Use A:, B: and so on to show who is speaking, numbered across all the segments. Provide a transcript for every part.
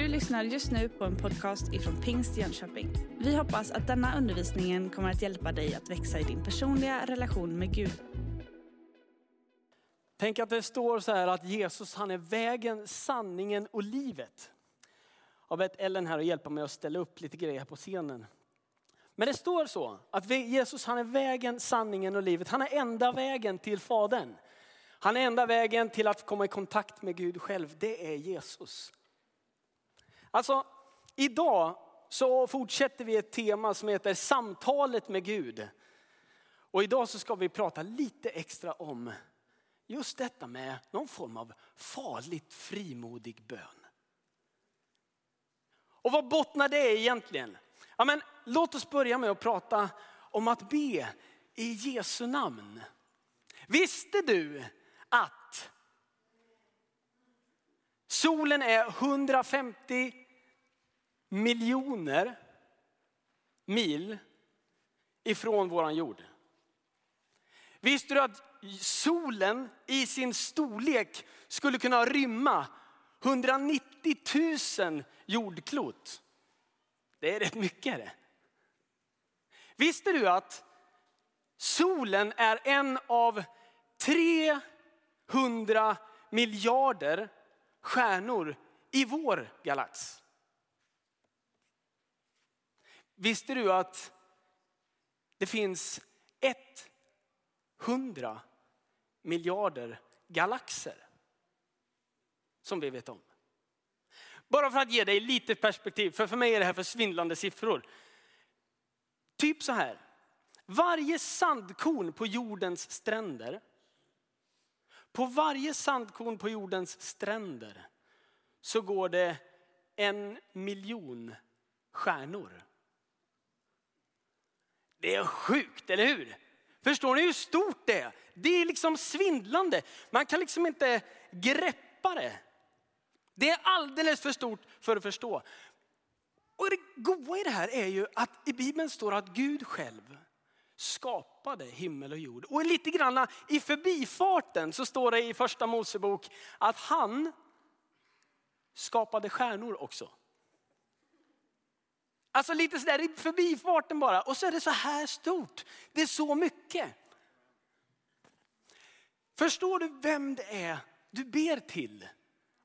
A: Du lyssnar just nu på en podcast ifrån Pingst Jönköping. Vi hoppas att denna undervisning kommer att hjälpa dig att växa i din personliga relation med Gud.
B: Tänk att det står så här att Jesus han är vägen, sanningen och livet. Jag har bett Ellen här att hjälpa mig att ställa upp lite grejer här på scenen. Men det står så att Jesus han är vägen, sanningen och livet. Han är enda vägen till Fadern. Han är enda vägen till att komma i kontakt med Gud själv. Det är Jesus. Alltså, idag så fortsätter vi ett tema som heter samtalet med Gud. Och idag så ska vi prata lite extra om just detta med någon form av farligt frimodig bön. Och vad bottnar det egentligen? Ja, men, låt oss börja med att prata om att be i Jesu namn. Visste du att solen är 150 miljoner mil ifrån våran jord? Visste du att solen i sin storlek skulle kunna rymma 190 000 jordklot? Det är rätt mycket det. Visste du att solen är en av 300 miljarder stjärnor i vår galax? Visste du att det finns 100 miljarder galaxer som vi vet om? Bara för att ge dig lite perspektiv, för för mig är det här för svindlande siffror. Typ så här. Varje sandkorn på jordens stränder, på varje sandkorn på jordens stränder så går det en miljon stjärnor. Det är sjukt, eller hur? Förstår ni hur stort det är? Det är liksom svindlande. Man kan liksom inte greppa det. Det är alldeles för stort för att förstå. Och det goda i det här är ju att i Bibeln står att Gud själv skapade himmel och jord. Och lite grann i förbifarten så står det i första Mosebok att han skapade stjärnor också. Alltså lite sådär i förbifarten bara. Och så är det så här stort. Det är så mycket. Förstår du vem det är du ber till?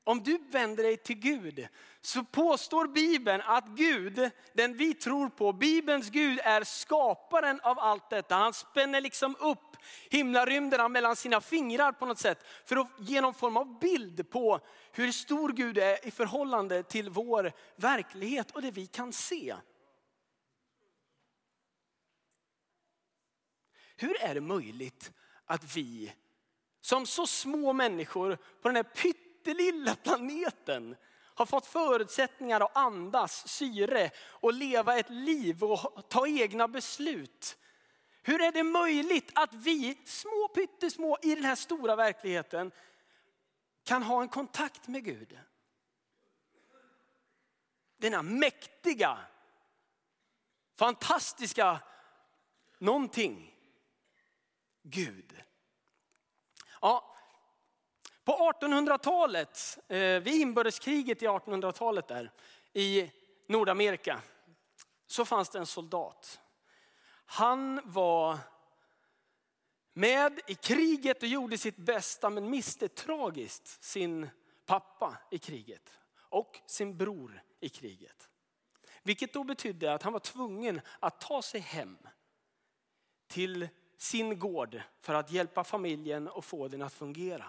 B: Om du vänder dig till Gud så påstår Bibeln att Gud, den vi tror på, Bibelns Gud är skaparen av allt detta. Han spänner liksom upp himlarymderna mellan sina fingrar på något sätt för att ge någon form av bild på hur stor Gud är i förhållande till vår verklighet och det vi kan se. Hur är det möjligt att vi som så små människor på den här pyttelilla planeten har fått förutsättningar att andas syre och leva ett liv och ta egna beslut. Hur är det möjligt att vi, små pyttesmå i den här stora verkligheten, kan ha en kontakt med Gud? Denna mäktiga, fantastiska någonting. Gud. Ja, på 1800-talet, eh, vid inbördeskriget i 1800-talet där i Nordamerika, så fanns det en soldat. Han var med i kriget och gjorde sitt bästa men miste tragiskt sin pappa i kriget och sin bror i kriget. Vilket då betydde att han var tvungen att ta sig hem till sin gård för att hjälpa familjen och få den att fungera.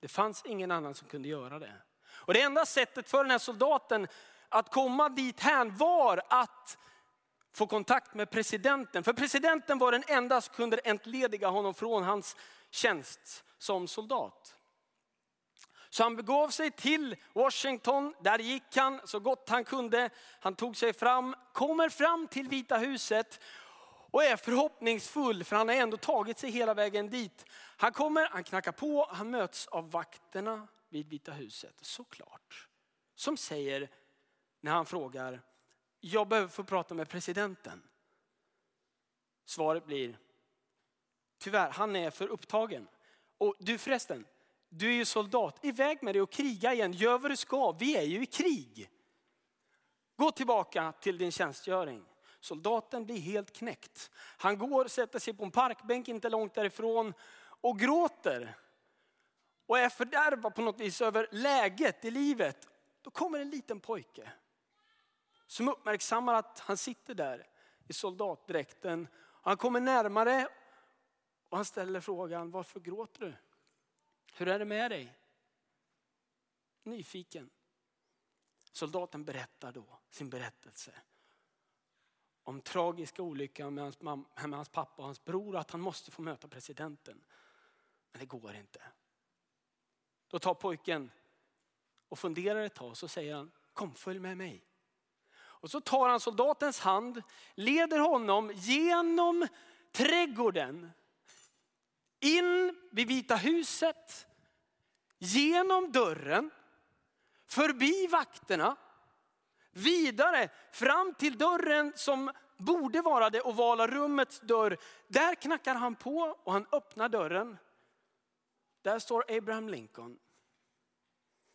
B: Det fanns ingen annan som kunde göra det. Och det enda sättet för den här soldaten att komma dit här var att få kontakt med presidenten. För presidenten var den enda som kunde entlediga honom från hans tjänst som soldat. Så han begav sig till Washington, där gick han så gott han kunde. Han tog sig fram, kommer fram till Vita huset och är förhoppningsfull för han har ändå tagit sig hela vägen dit. Han kommer, han knackar på, han möts av vakterna vid Vita huset, såklart. Som säger när han frågar, jag behöver få prata med presidenten. Svaret blir, tyvärr han är för upptagen. Och du förresten, Du är ju soldat, iväg med dig och kriga igen. Gör vad du ska, vi är ju i krig. Gå tillbaka till din tjänstgöring. Soldaten blir helt knäckt. Han går, sätter sig på en parkbänk inte långt därifrån och gråter. Och är fördärvad på något vis över läget i livet. Då kommer en liten pojke som uppmärksammar att han sitter där i soldatdräkten. Han kommer närmare och han ställer frågan, varför gråter du? Hur är det med dig? Nyfiken. Soldaten berättar då sin berättelse om tragiska olyckan med hans, med hans pappa och hans bror och att han måste få möta presidenten. Men det går inte. Då tar pojken och funderar ett tag så säger han, kom följ med mig. Och så tar han soldatens hand, leder honom genom trädgården, in vid Vita huset, genom dörren, förbi vakterna, vidare fram till dörren som borde vara det ovala rummets dörr. Där knackar han på och han öppnar dörren. Där står Abraham Lincoln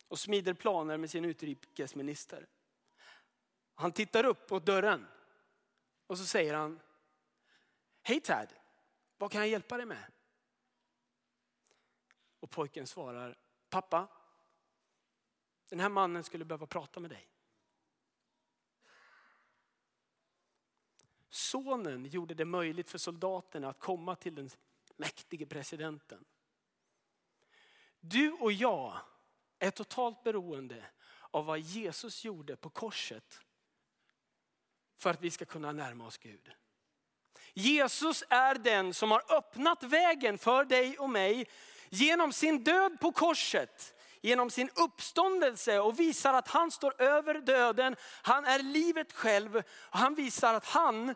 B: och smider planer med sin utrikesminister. Han tittar upp mot dörren och så säger han, Hej Tad, vad kan jag hjälpa dig med? Och pojken svarar, pappa, den här mannen skulle behöva prata med dig. Sonen gjorde det möjligt för soldaterna att komma till den mäktige presidenten. Du och jag är totalt beroende av vad Jesus gjorde på korset för att vi ska kunna närma oss Gud. Jesus är den som har öppnat vägen för dig och mig genom sin död på korset, genom sin uppståndelse och visar att han står över döden. Han är livet själv och han visar att han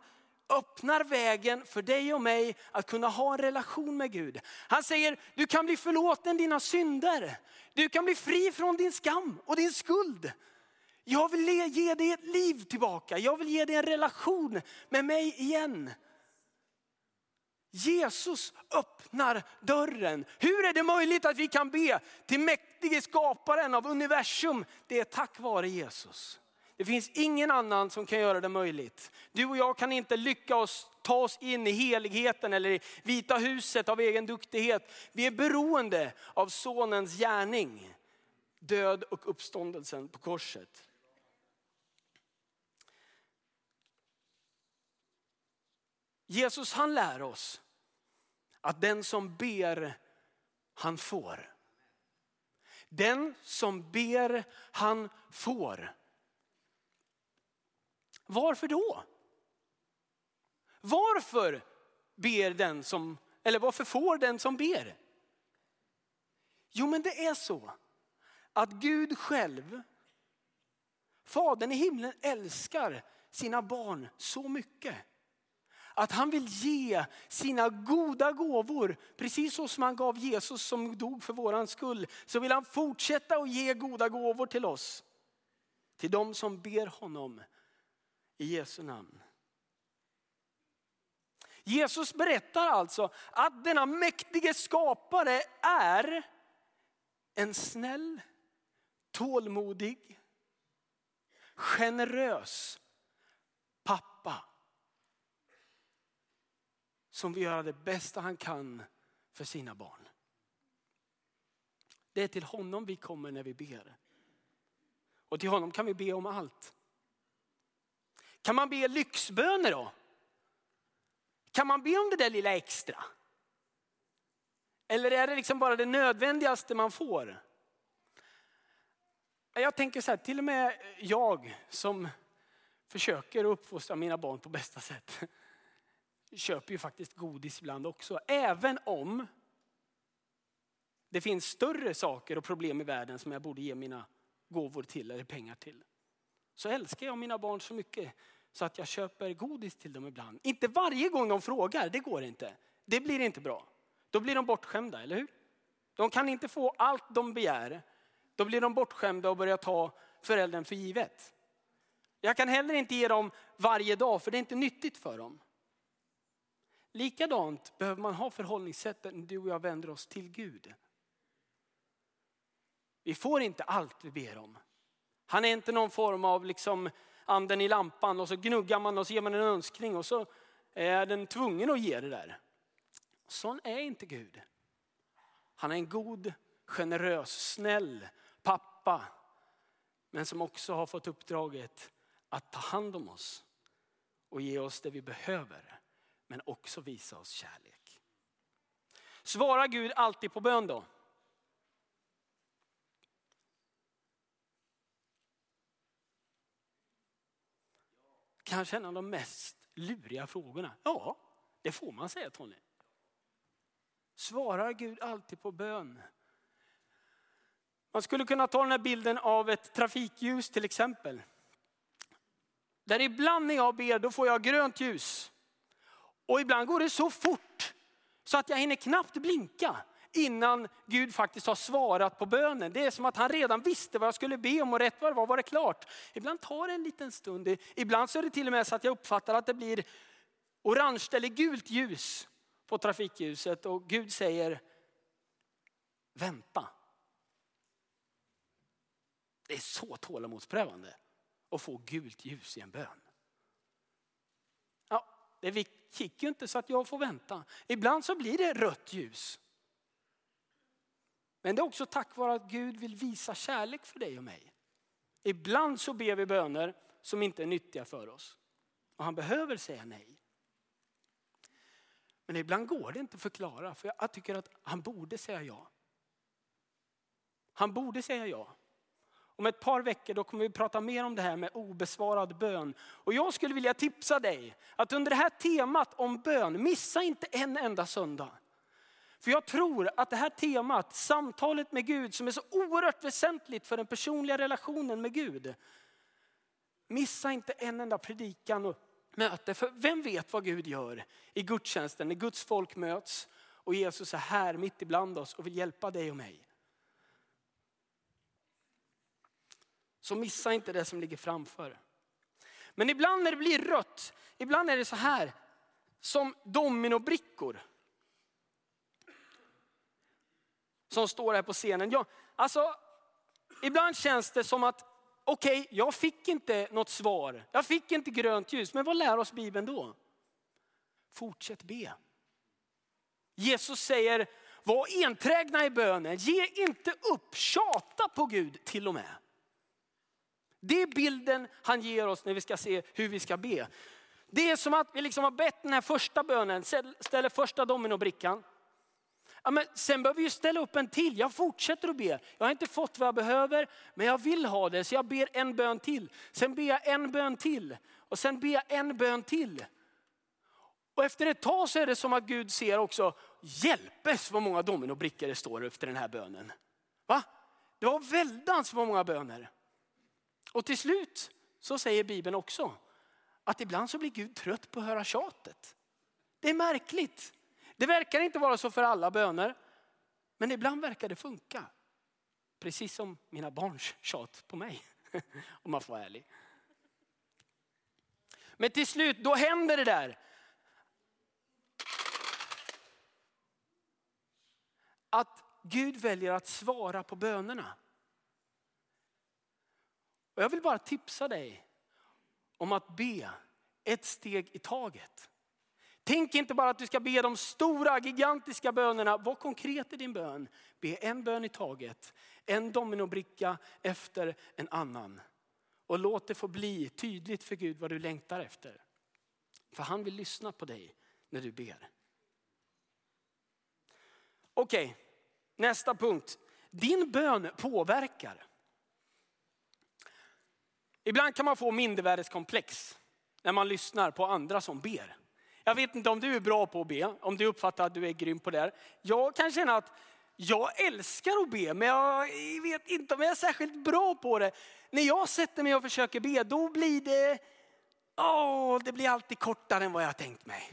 B: öppnar vägen för dig och mig att kunna ha en relation med Gud. Han säger, du kan bli förlåten dina synder. Du kan bli fri från din skam och din skuld. Jag vill ge dig ett liv tillbaka. Jag vill ge dig en relation med mig igen. Jesus öppnar dörren. Hur är det möjligt att vi kan be till mäktige skaparen av universum? Det är tack vare Jesus. Det finns ingen annan som kan göra det möjligt. Du och jag kan inte lyckas ta oss in i heligheten eller i vita huset av egen duktighet. Vi är beroende av sonens gärning, död och uppståndelsen på korset. Jesus han lär oss att den som ber, han får. Den som ber, han får. Varför då? Varför ber den som, eller varför får den som ber? Jo men det är så att Gud själv, Fadern i himlen älskar sina barn så mycket att han vill ge sina goda gåvor, precis så som han gav Jesus som dog för våran skull, så vill han fortsätta att ge goda gåvor till oss. Till de som ber honom i Jesu namn. Jesus berättar alltså att denna mäktige skapare är en snäll, tålmodig, generös pappa som vill göra det bästa han kan för sina barn. Det är till honom vi kommer när vi ber. Och till honom kan vi be om allt. Kan man be lyxböner då? Kan man be om det där lilla extra? Eller är det liksom bara det nödvändigaste man får? Jag tänker så här, till och med jag som försöker uppfostra mina barn på bästa sätt köper ju faktiskt godis ibland också. Även om det finns större saker och problem i världen som jag borde ge mina gåvor till eller pengar till. Så älskar jag mina barn så mycket så att jag köper godis till dem ibland. Inte varje gång de frågar, det går inte. Det blir inte bra. Då blir de bortskämda, eller hur? De kan inte få allt de begär. Då blir de bortskämda och börjar ta föräldern för givet. Jag kan heller inte ge dem varje dag för det är inte nyttigt för dem. Likadant behöver man ha förhållningssättet när du och jag vänder oss till Gud. Vi får inte allt vi ber om. Han är inte någon form av liksom anden i lampan och så gnuggar man och så ger man en önskning och så är den tvungen att ge det där. Sån är inte Gud. Han är en god, generös, snäll pappa. Men som också har fått uppdraget att ta hand om oss och ge oss det vi behöver. Men också visa oss kärlek. Svarar Gud alltid på bön då? Kanske en av de mest luriga frågorna. Ja, det får man säga Tony. Svarar Gud alltid på bön? Man skulle kunna ta den här bilden av ett trafikljus till exempel. Där ibland när jag ber då får jag grönt ljus. Och ibland går det så fort så att jag hinner knappt blinka innan Gud faktiskt har svarat på bönen. Det är som att han redan visste vad jag skulle be om och rätt vad det var var det klart. Ibland tar det en liten stund. Ibland så är det till och med så att jag uppfattar att det blir orange eller gult ljus på trafikljuset och Gud säger vänta. Det är så tålamodsprövande att få gult ljus i en bön. Eh, det gick ju inte så att jag får vänta. Ibland så blir det rött ljus. Men det är också tack vare att Gud vill visa kärlek för dig och mig. Ibland så ber vi böner som inte är nyttiga för oss. Och han behöver säga nej. Men ibland går det inte att förklara för jag tycker att han borde säga ja. Han borde säga ja. Om ett par veckor då kommer vi prata mer om det här med obesvarad bön. Och jag skulle vilja tipsa dig att under det här temat om bön, missa inte en enda söndag. För jag tror att det här temat, samtalet med Gud som är så oerhört väsentligt för den personliga relationen med Gud. Missa inte en enda predikan och möte. För vem vet vad Gud gör i gudstjänsten när Guds folk möts och Jesus är här mitt ibland oss och vill hjälpa dig och mig. Så missa inte det som ligger framför. Men ibland när det blir rött, ibland är det så här som dominobrickor. Som står här på scenen. Ja, alltså, ibland känns det som att okej, okay, jag fick inte något svar. Jag fick inte grönt ljus. Men vad lär oss Bibeln då? Fortsätt be. Jesus säger, var enträgna i bönen. Ge inte upp, tjata på Gud till och med. Det är bilden han ger oss när vi ska se hur vi ska be. Det är som att vi liksom har bett den här första bönen, ställer första dominobrickan. Ja, men sen behöver vi ställa upp en till. Jag fortsätter att be. Jag har inte fått vad jag behöver, men jag vill ha det. Så jag ber en bön till. Sen ber jag en bön till. Och sen ber jag en bön till. Och efter ett tag så är det som att Gud ser också, hjälpes vad många dominobrickor det står efter den här bönen. Va? Det var väldans vad många böner. Och till slut så säger Bibeln också att ibland så blir Gud trött på att höra tjatet. Det är märkligt. Det verkar inte vara så för alla böner, men ibland verkar det funka. Precis som mina barns tjat på mig, om man får vara ärlig. Men till slut, då händer det där. Att Gud väljer att svara på bönerna. Och jag vill bara tipsa dig om att be ett steg i taget. Tänk inte bara att du ska be de stora, gigantiska bönerna. Var konkret i din bön. Be en bön i taget. En dominobricka efter en annan. Och låt det få bli tydligt för Gud vad du längtar efter. För han vill lyssna på dig när du ber. Okej, okay, nästa punkt. Din bön påverkar. Ibland kan man få mindervärdeskomplex när man lyssnar på andra som ber. Jag vet inte om du är bra på att be, om du uppfattar att du är grym på det. här. Jag kan känna att jag älskar att be, men jag vet inte om jag är särskilt bra på det. När jag sätter mig och försöker be, då blir det, oh, det blir alltid kortare än vad jag tänkt mig.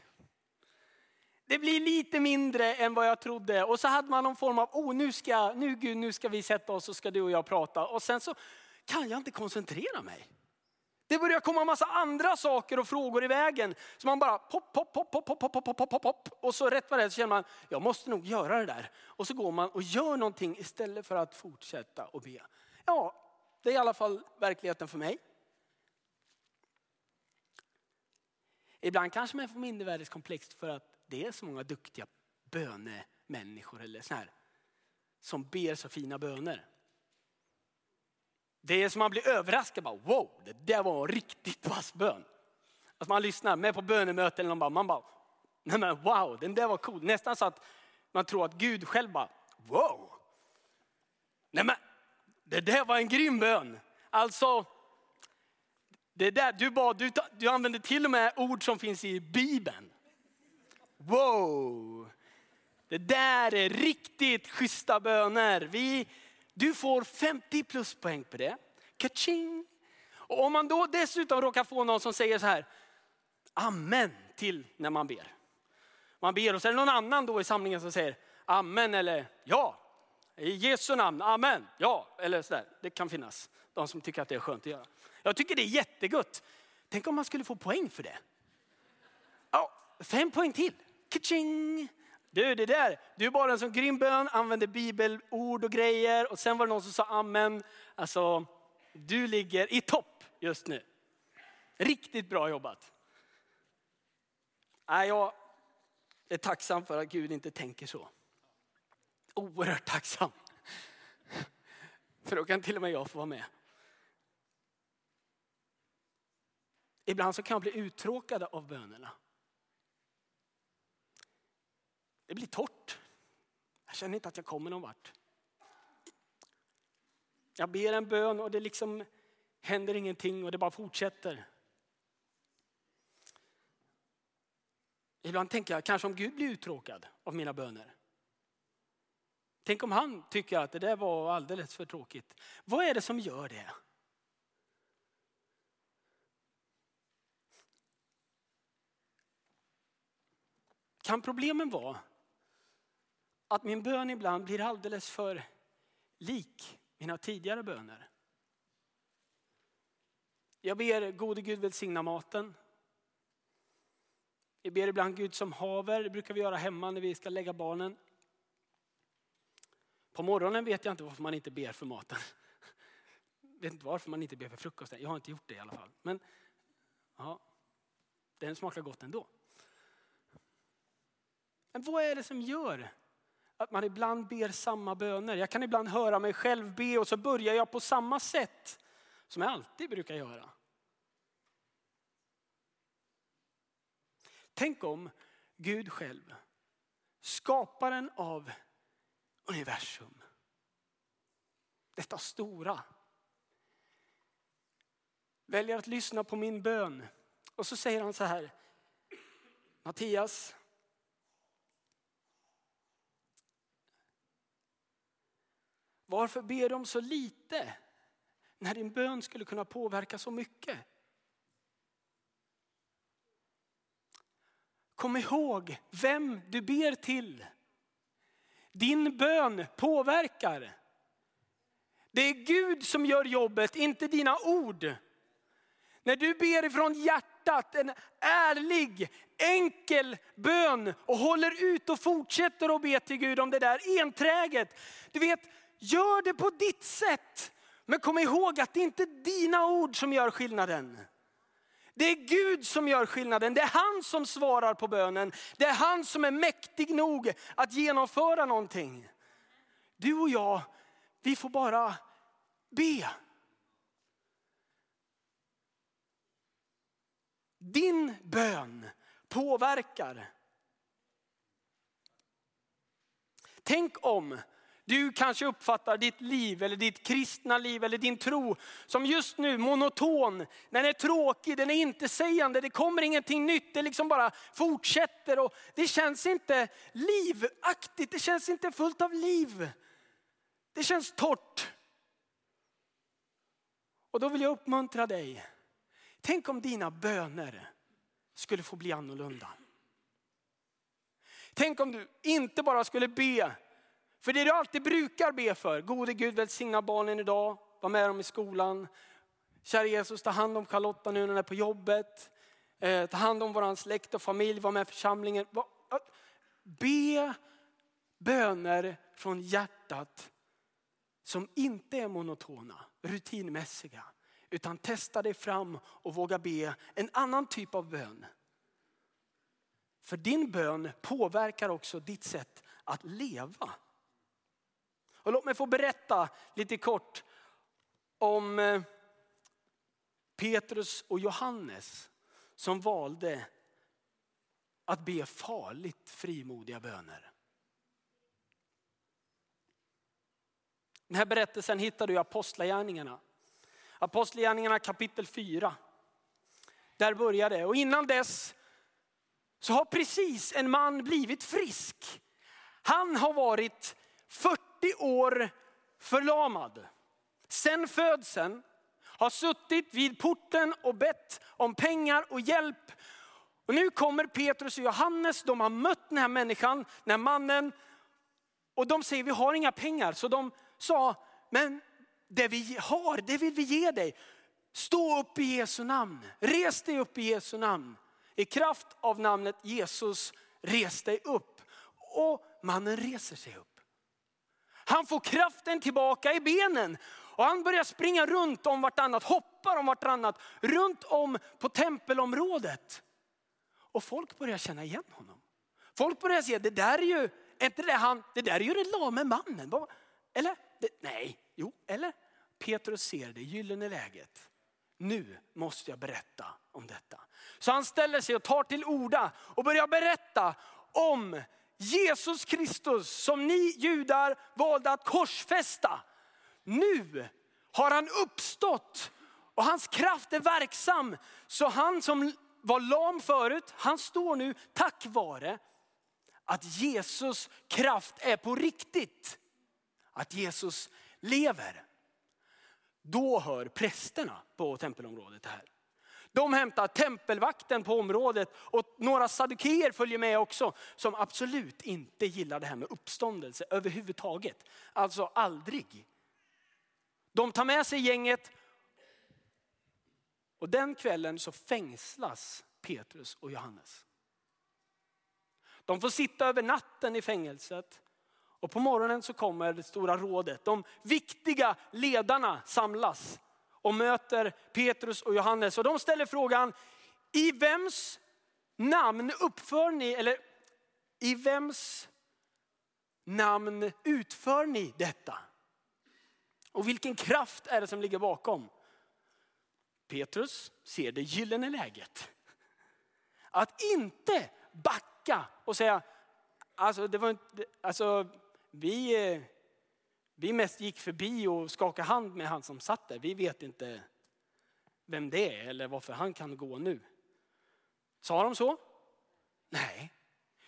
B: Det blir lite mindre än vad jag trodde. Och så hade man någon form av, oh nu ska, nu Gud, nu ska vi sätta oss och ska du och jag prata. Och sen så kan jag inte koncentrera mig. Det börjar komma en massa andra saker och frågor i vägen. Så man bara pop, pop, pop, pop, pop, pop, pop, pop, pop, pop. Och så rätt vad det är så känner man, jag måste nog göra det där. Och så går man och gör någonting istället för att fortsätta och be. Ja, det är i alla fall verkligheten för mig. Ibland kanske man får mindervärdeskomplex för att det är så många duktiga bönemänniskor eller så här, som ber så fina böner. Det är som man blir överraskad. Bara, wow, det där var en riktigt vass bön. Alltså man lyssnar med på bönemöten och man bara, nej men wow, den där var cool. Nästan så att man tror att Gud själv bara, wow. Nej men, det där var en grym bön. Alltså, det där, du, bad, du, du använde till och med ord som finns i Bibeln. Wow! Det där är riktigt schyssta böner. Vi, du får 50 pluspoäng på det. Kaching! Och om man då dessutom råkar få någon som säger så här, amen till när man ber. Man ber och så är det någon annan då i samlingen som säger amen eller ja. I Jesu namn, amen, ja. Eller sådär. Det kan finnas de som tycker att det är skönt att göra. Jag tycker det är jättegott. Tänk om man skulle få poäng för det. Ja, fem poäng till. Kaching! Du, det där, du bad en sån grym bön, använde bibelord och grejer och sen var det någon som sa amen. Alltså, du ligger i topp just nu. Riktigt bra jobbat. Nej, jag är tacksam för att Gud inte tänker så. Oerhört tacksam. För då kan till och med jag få vara med. Ibland så kan jag bli uttråkad av bönerna. Det blir torrt. Jag känner inte att jag kommer någon vart. Jag ber en bön och det liksom händer ingenting och det bara fortsätter. Ibland tänker jag, kanske om Gud blir uttråkad av mina böner. Tänk om han tycker att det där var alldeles för tråkigt. Vad är det som gör det? Kan problemen vara att min bön ibland blir alldeles för lik mina tidigare böner? Jag ber gode Gud välsigna maten. Jag ber ibland Gud som haver, det brukar vi göra hemma när vi ska lägga barnen. På morgonen vet jag inte varför man inte ber för maten. Jag vet inte varför man inte ber för frukosten. Jag har inte gjort det i alla fall. Men ja, den smakar gott ändå. Men vad är det som gör att man ibland ber samma böner? Jag kan ibland höra mig själv be och så börjar jag på samma sätt som jag alltid brukar göra. Tänk om Gud själv, skaparen av universum, detta stora, väljer att lyssna på min bön. Och så säger han så här, Mattias, Varför ber de så lite när din bön skulle kunna påverka så mycket? Kom ihåg vem du ber till. Din bön påverkar. Det är Gud som gör jobbet, inte dina ord. När du ber ifrån hjärtat, en ärlig, enkel bön och håller ut och fortsätter att be till Gud om det där enträget. Du vet, Gör det på ditt sätt. Men kom ihåg att det inte är dina ord som gör skillnaden. Det är Gud som gör skillnaden. Det är han som svarar på bönen. Det är han som är mäktig nog att genomföra någonting. Du och jag, vi får bara be. Din bön påverkar. Tänk om du kanske uppfattar ditt liv eller ditt kristna liv eller din tro som just nu monoton. Den är tråkig, den är inte sägande, det kommer ingenting nytt. Det liksom bara fortsätter och det känns inte livaktigt, det känns inte fullt av liv. Det känns torrt. Och då vill jag uppmuntra dig. Tänk om dina böner skulle få bli annorlunda. Tänk om du inte bara skulle be för det du alltid brukar be för, gode Gud välsigna barnen idag, var med dem i skolan, Kära Jesus, ta hand om Charlotta nu när hon är på jobbet. Eh, ta hand om vår släkt och familj, var med i församlingen. Be böner från hjärtat som inte är monotona, rutinmässiga. Utan testa dig fram och våga be en annan typ av bön. För din bön påverkar också ditt sätt att leva. Och låt mig få berätta lite kort om eh, Petrus och Johannes som valde att be farligt frimodiga böner. Den här berättelsen hittar du i Apostlagärningarna. Apostlagärningarna kapitel 4. Där börjar det. Och innan dess så har precis en man blivit frisk. Han har varit 40 40 år förlamad. Sen födseln har suttit vid porten och bett om pengar och hjälp. Och nu kommer Petrus och Johannes, de har mött den här människan, den här mannen. Och de säger vi har inga pengar. Så de sa, men det vi har, det vill vi ge dig. Stå upp i Jesu namn. Res dig upp i Jesu namn. I kraft av namnet Jesus, res dig upp. Och mannen reser sig upp. Han får kraften tillbaka i benen. Och han börjar springa runt om vartannat, hoppar om vartannat, runt om på tempelområdet. Och folk börjar känna igen honom. Folk börjar se, det där är ju, inte det han, det där är ju den lame mannen. Eller? Det, nej, jo, eller? Petrus ser det gyllene läget. Nu måste jag berätta om detta. Så han ställer sig och tar till orda och börjar berätta om Jesus Kristus som ni judar valde att korsfästa. Nu har han uppstått och hans kraft är verksam. Så han som var lam förut, han står nu tack vare att Jesus kraft är på riktigt. Att Jesus lever. Då hör prästerna på tempelområdet det här. De hämtar tempelvakten på området och några saddukeer följer med också som absolut inte gillar det här med uppståndelse överhuvudtaget. Alltså aldrig. De tar med sig gänget och den kvällen så fängslas Petrus och Johannes. De får sitta över natten i fängelset och på morgonen så kommer det stora rådet. De viktiga ledarna samlas och möter Petrus och Johannes. Och de ställer frågan, i vems namn uppför ni, eller i vems namn utför ni detta? Och vilken kraft är det som ligger bakom? Petrus ser det gyllene läget. Att inte backa och säga, alltså, det var inte, alltså vi, eh, vi mest gick förbi och skakade hand med han som satt där. Vi vet inte vem det är eller varför han kan gå nu. Sa de så? Nej.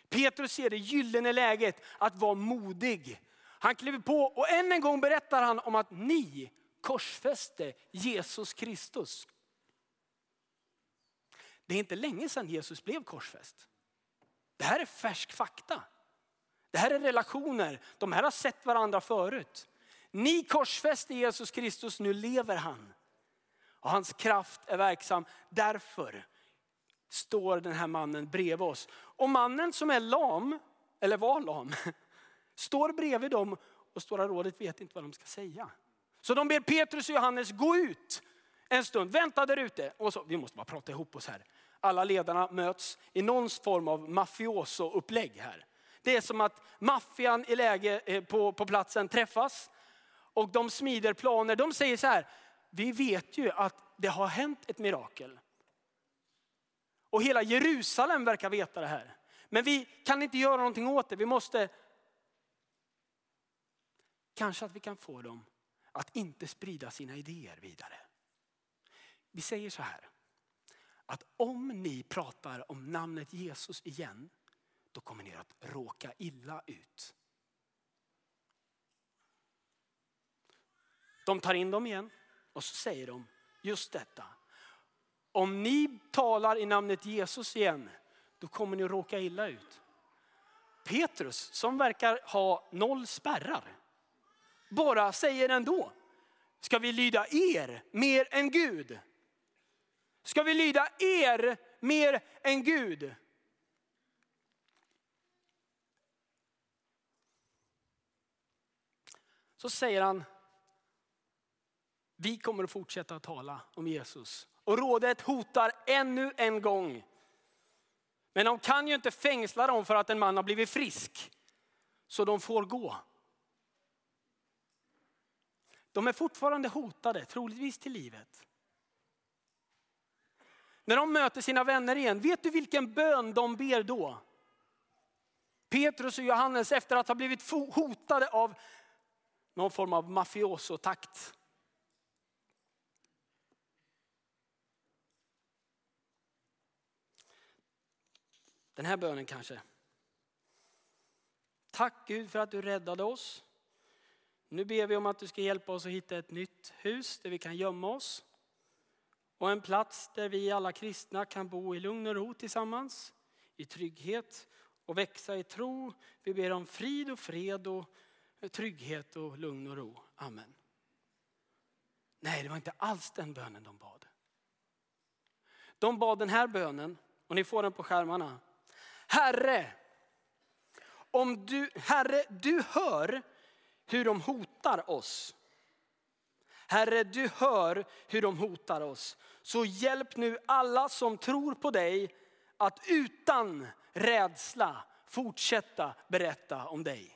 B: Petrus ser det gyllene läget att vara modig. Han kliver på och än en gång berättar han om att ni korsfäste Jesus Kristus. Det är inte länge sedan Jesus blev korsfäst. Det här är färsk fakta. Det här är relationer. De här har sett varandra förut. Ni korsfäste Jesus Kristus, nu lever han. Och hans kraft är verksam. Därför står den här mannen bredvid oss. Och mannen som är lam, eller var lam, står bredvid dem och Stora rådet vet inte vad de ska säga. Så de ber Petrus och Johannes gå ut en stund, vänta där ute. Och så, vi måste bara prata ihop oss här. Alla ledarna möts i någon form av mafioso-upplägg här. Det är som att maffian i läge eh, på, på platsen träffas och de smider planer. De säger så här, vi vet ju att det har hänt ett mirakel. Och hela Jerusalem verkar veta det här. Men vi kan inte göra någonting åt det. Vi måste, kanske att vi kan få dem att inte sprida sina idéer vidare. Vi säger så här, att om ni pratar om namnet Jesus igen då kommer ni att råka illa ut. De tar in dem igen och så säger de just detta. Om ni talar i namnet Jesus igen, då kommer ni att råka illa ut. Petrus, som verkar ha noll spärrar, bara säger ändå, ska vi lyda er mer än Gud? Ska vi lyda er mer än Gud? Så säger han, vi kommer att fortsätta tala om Jesus. Och rådet hotar ännu en gång. Men de kan ju inte fängsla dem för att en man har blivit frisk. Så de får gå. De är fortfarande hotade, troligtvis till livet. När de möter sina vänner igen, vet du vilken bön de ber då? Petrus och Johannes efter att ha blivit hotade av någon form av mafiosotakt. Den här bönen kanske. Tack Gud för att du räddade oss. Nu ber vi om att du ska hjälpa oss att hitta ett nytt hus där vi kan gömma oss. Och en plats där vi alla kristna kan bo i lugn och ro tillsammans. I trygghet och växa i tro. Vi ber om frid och fred och trygghet och lugn och ro. Amen. Nej, det var inte alls den bönen de bad. De bad den här bönen, och ni får den på skärmarna. Herre, om du, Herre, du hör hur de hotar oss. Herre, du hör hur de hotar oss. Så hjälp nu alla som tror på dig att utan rädsla fortsätta berätta om dig.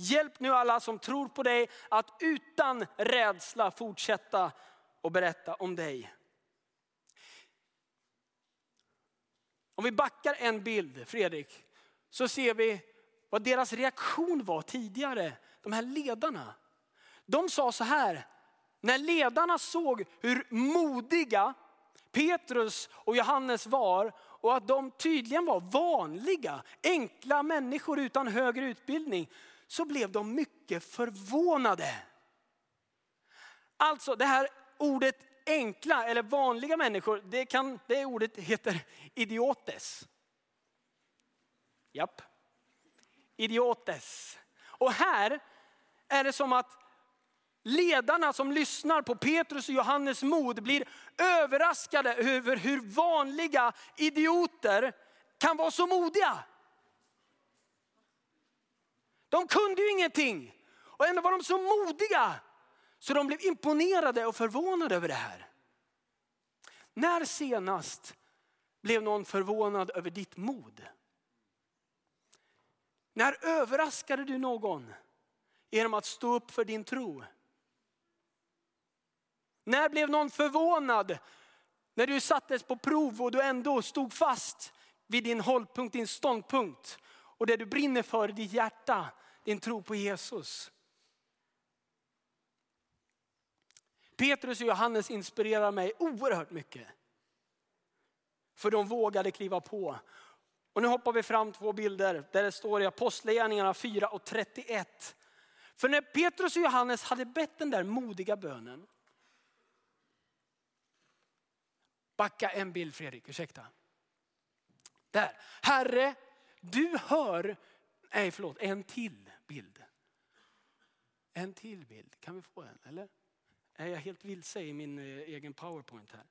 B: Hjälp nu alla som tror på dig att utan rädsla fortsätta och berätta om dig. Om vi backar en bild, Fredrik, så ser vi vad deras reaktion var tidigare, de här ledarna. De sa så här, när ledarna såg hur modiga Petrus och Johannes var och att de tydligen var vanliga, enkla människor utan högre utbildning, så blev de mycket förvånade. Alltså det här ordet enkla eller vanliga människor, det, kan, det ordet heter idiotes. Japp. Idiotes. Och här är det som att ledarna som lyssnar på Petrus och Johannes mod blir överraskade över hur vanliga idioter kan vara så modiga. De kunde ju ingenting och ändå var de så modiga så de blev imponerade och förvånade över det här. När senast blev någon förvånad över ditt mod? När överraskade du någon genom att stå upp för din tro? När blev någon förvånad när du sattes på prov och du ändå stod fast vid din hållpunkt, din ståndpunkt och det du brinner för i ditt hjärta, din tro på Jesus? Petrus och Johannes inspirerar mig oerhört mycket. För de vågade kliva på. Och nu hoppar vi fram två bilder där det står i Apostlagärningarna 4 och 31. För när Petrus och Johannes hade bett den där modiga bönen. Backa en bild Fredrik, ursäkta. Där. Herre, du hör, nej förlåt, en till bild. En till bild, kan vi få en eller? Är jag helt vilse i min eh, egen powerpoint här?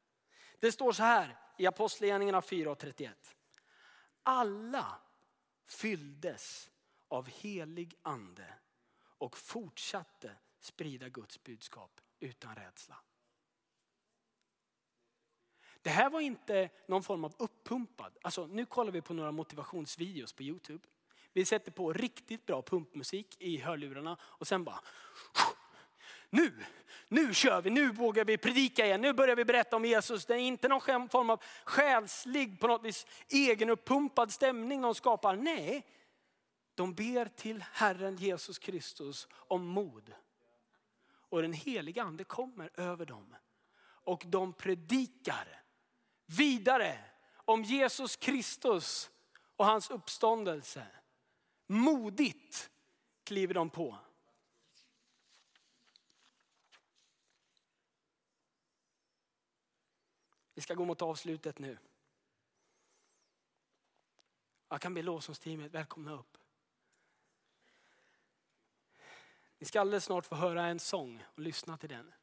B: Det står så här i Apostlagärningarna 4 och 31. Alla fylldes av helig ande och fortsatte sprida Guds budskap utan rädsla. Det här var inte någon form av uppumpad, alltså nu kollar vi på några motivationsvideos på Youtube. Vi sätter på riktigt bra pumpmusik i hörlurarna och sen bara nu, nu kör vi, nu vågar vi predika igen, nu börjar vi berätta om Jesus. Det är inte någon form av själslig, på något vis egenuppumpad stämning de skapar. Nej, de ber till Herren Jesus Kristus om mod. Och den heliga ande kommer över dem. Och de predikar vidare om Jesus Kristus och hans uppståndelse. Modigt kliver de på. Vi ska gå mot avslutet nu. Jag kan be lovsångsteamet välkomna upp. Ni ska alldeles snart få höra en sång och lyssna till den.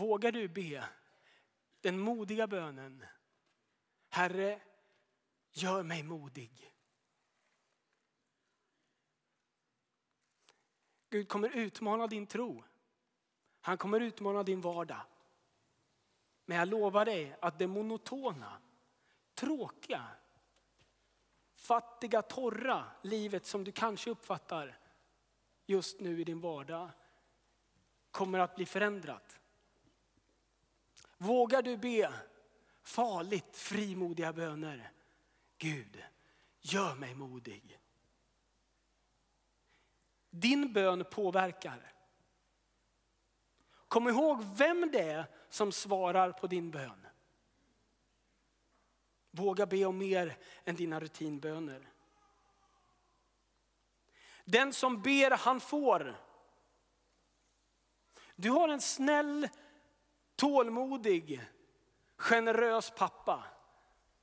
B: Vågar du be den modiga bönen. Herre, gör mig modig. Gud kommer utmana din tro. Han kommer utmana din vardag. Men jag lovar dig att det monotona, tråkiga, fattiga, torra livet som du kanske uppfattar just nu i din vardag kommer att bli förändrat. Vågar du be farligt frimodiga böner? Gud, gör mig modig. Din bön påverkar. Kom ihåg vem det är som svarar på din bön. Våga be om mer än dina rutinböner. Den som ber han får. Du har en snäll, tålmodig, generös pappa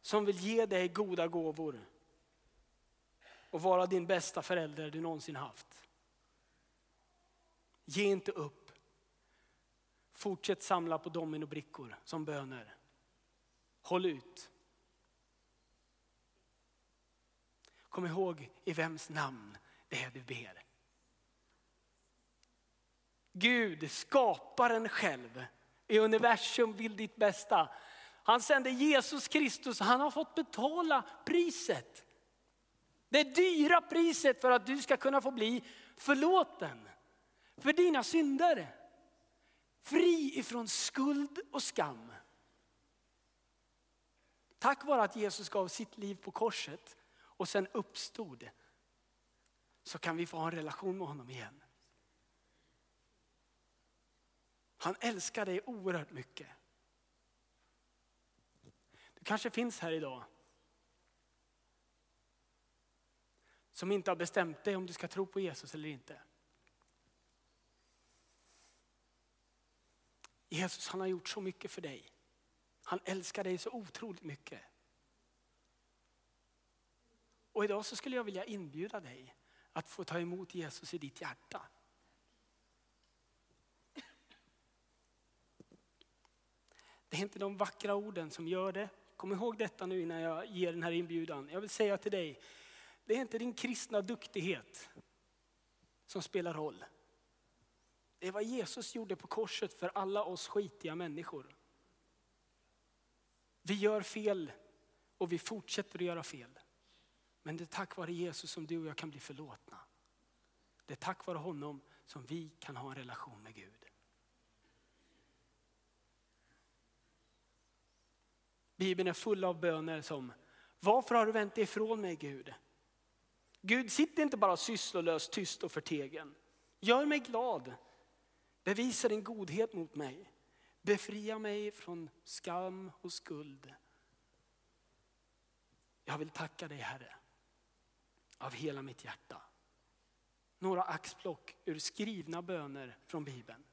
B: som vill ge dig goda gåvor och vara din bästa förälder du någonsin haft. Ge inte upp. Fortsätt samla på dominobrickor som böner. Håll ut. Kom ihåg i vems namn det är du ber. Gud, skaparen själv i universum vill ditt bästa. Han sände Jesus Kristus, han har fått betala priset. Det dyra priset för att du ska kunna få bli förlåten för dina synder. Fri ifrån skuld och skam. Tack vare att Jesus gav sitt liv på korset och sen uppstod så kan vi få ha en relation med honom igen. Han älskar dig oerhört mycket. Du kanske finns här idag som inte har bestämt dig om du ska tro på Jesus eller inte. Jesus han har gjort så mycket för dig. Han älskar dig så otroligt mycket. Och idag så skulle jag vilja inbjuda dig att få ta emot Jesus i ditt hjärta. Det är inte de vackra orden som gör det. Kom ihåg detta nu innan jag ger den här inbjudan. Jag vill säga till dig, det är inte din kristna duktighet som spelar roll. Det är vad Jesus gjorde på korset för alla oss skitiga människor. Vi gör fel och vi fortsätter att göra fel. Men det är tack vare Jesus som du och jag kan bli förlåtna. Det är tack vare honom som vi kan ha en relation med Gud. Bibeln är full av böner som, varför har du vänt dig ifrån mig Gud? Gud, sitt inte bara sysslolös, tyst och förtegen. Gör mig glad. Bevisa din godhet mot mig. Befria mig från skam och skuld. Jag vill tacka dig Herre, av hela mitt hjärta. Några axplock ur skrivna böner från Bibeln.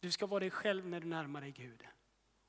B: Du ska vara dig själv när du närmar dig Gud.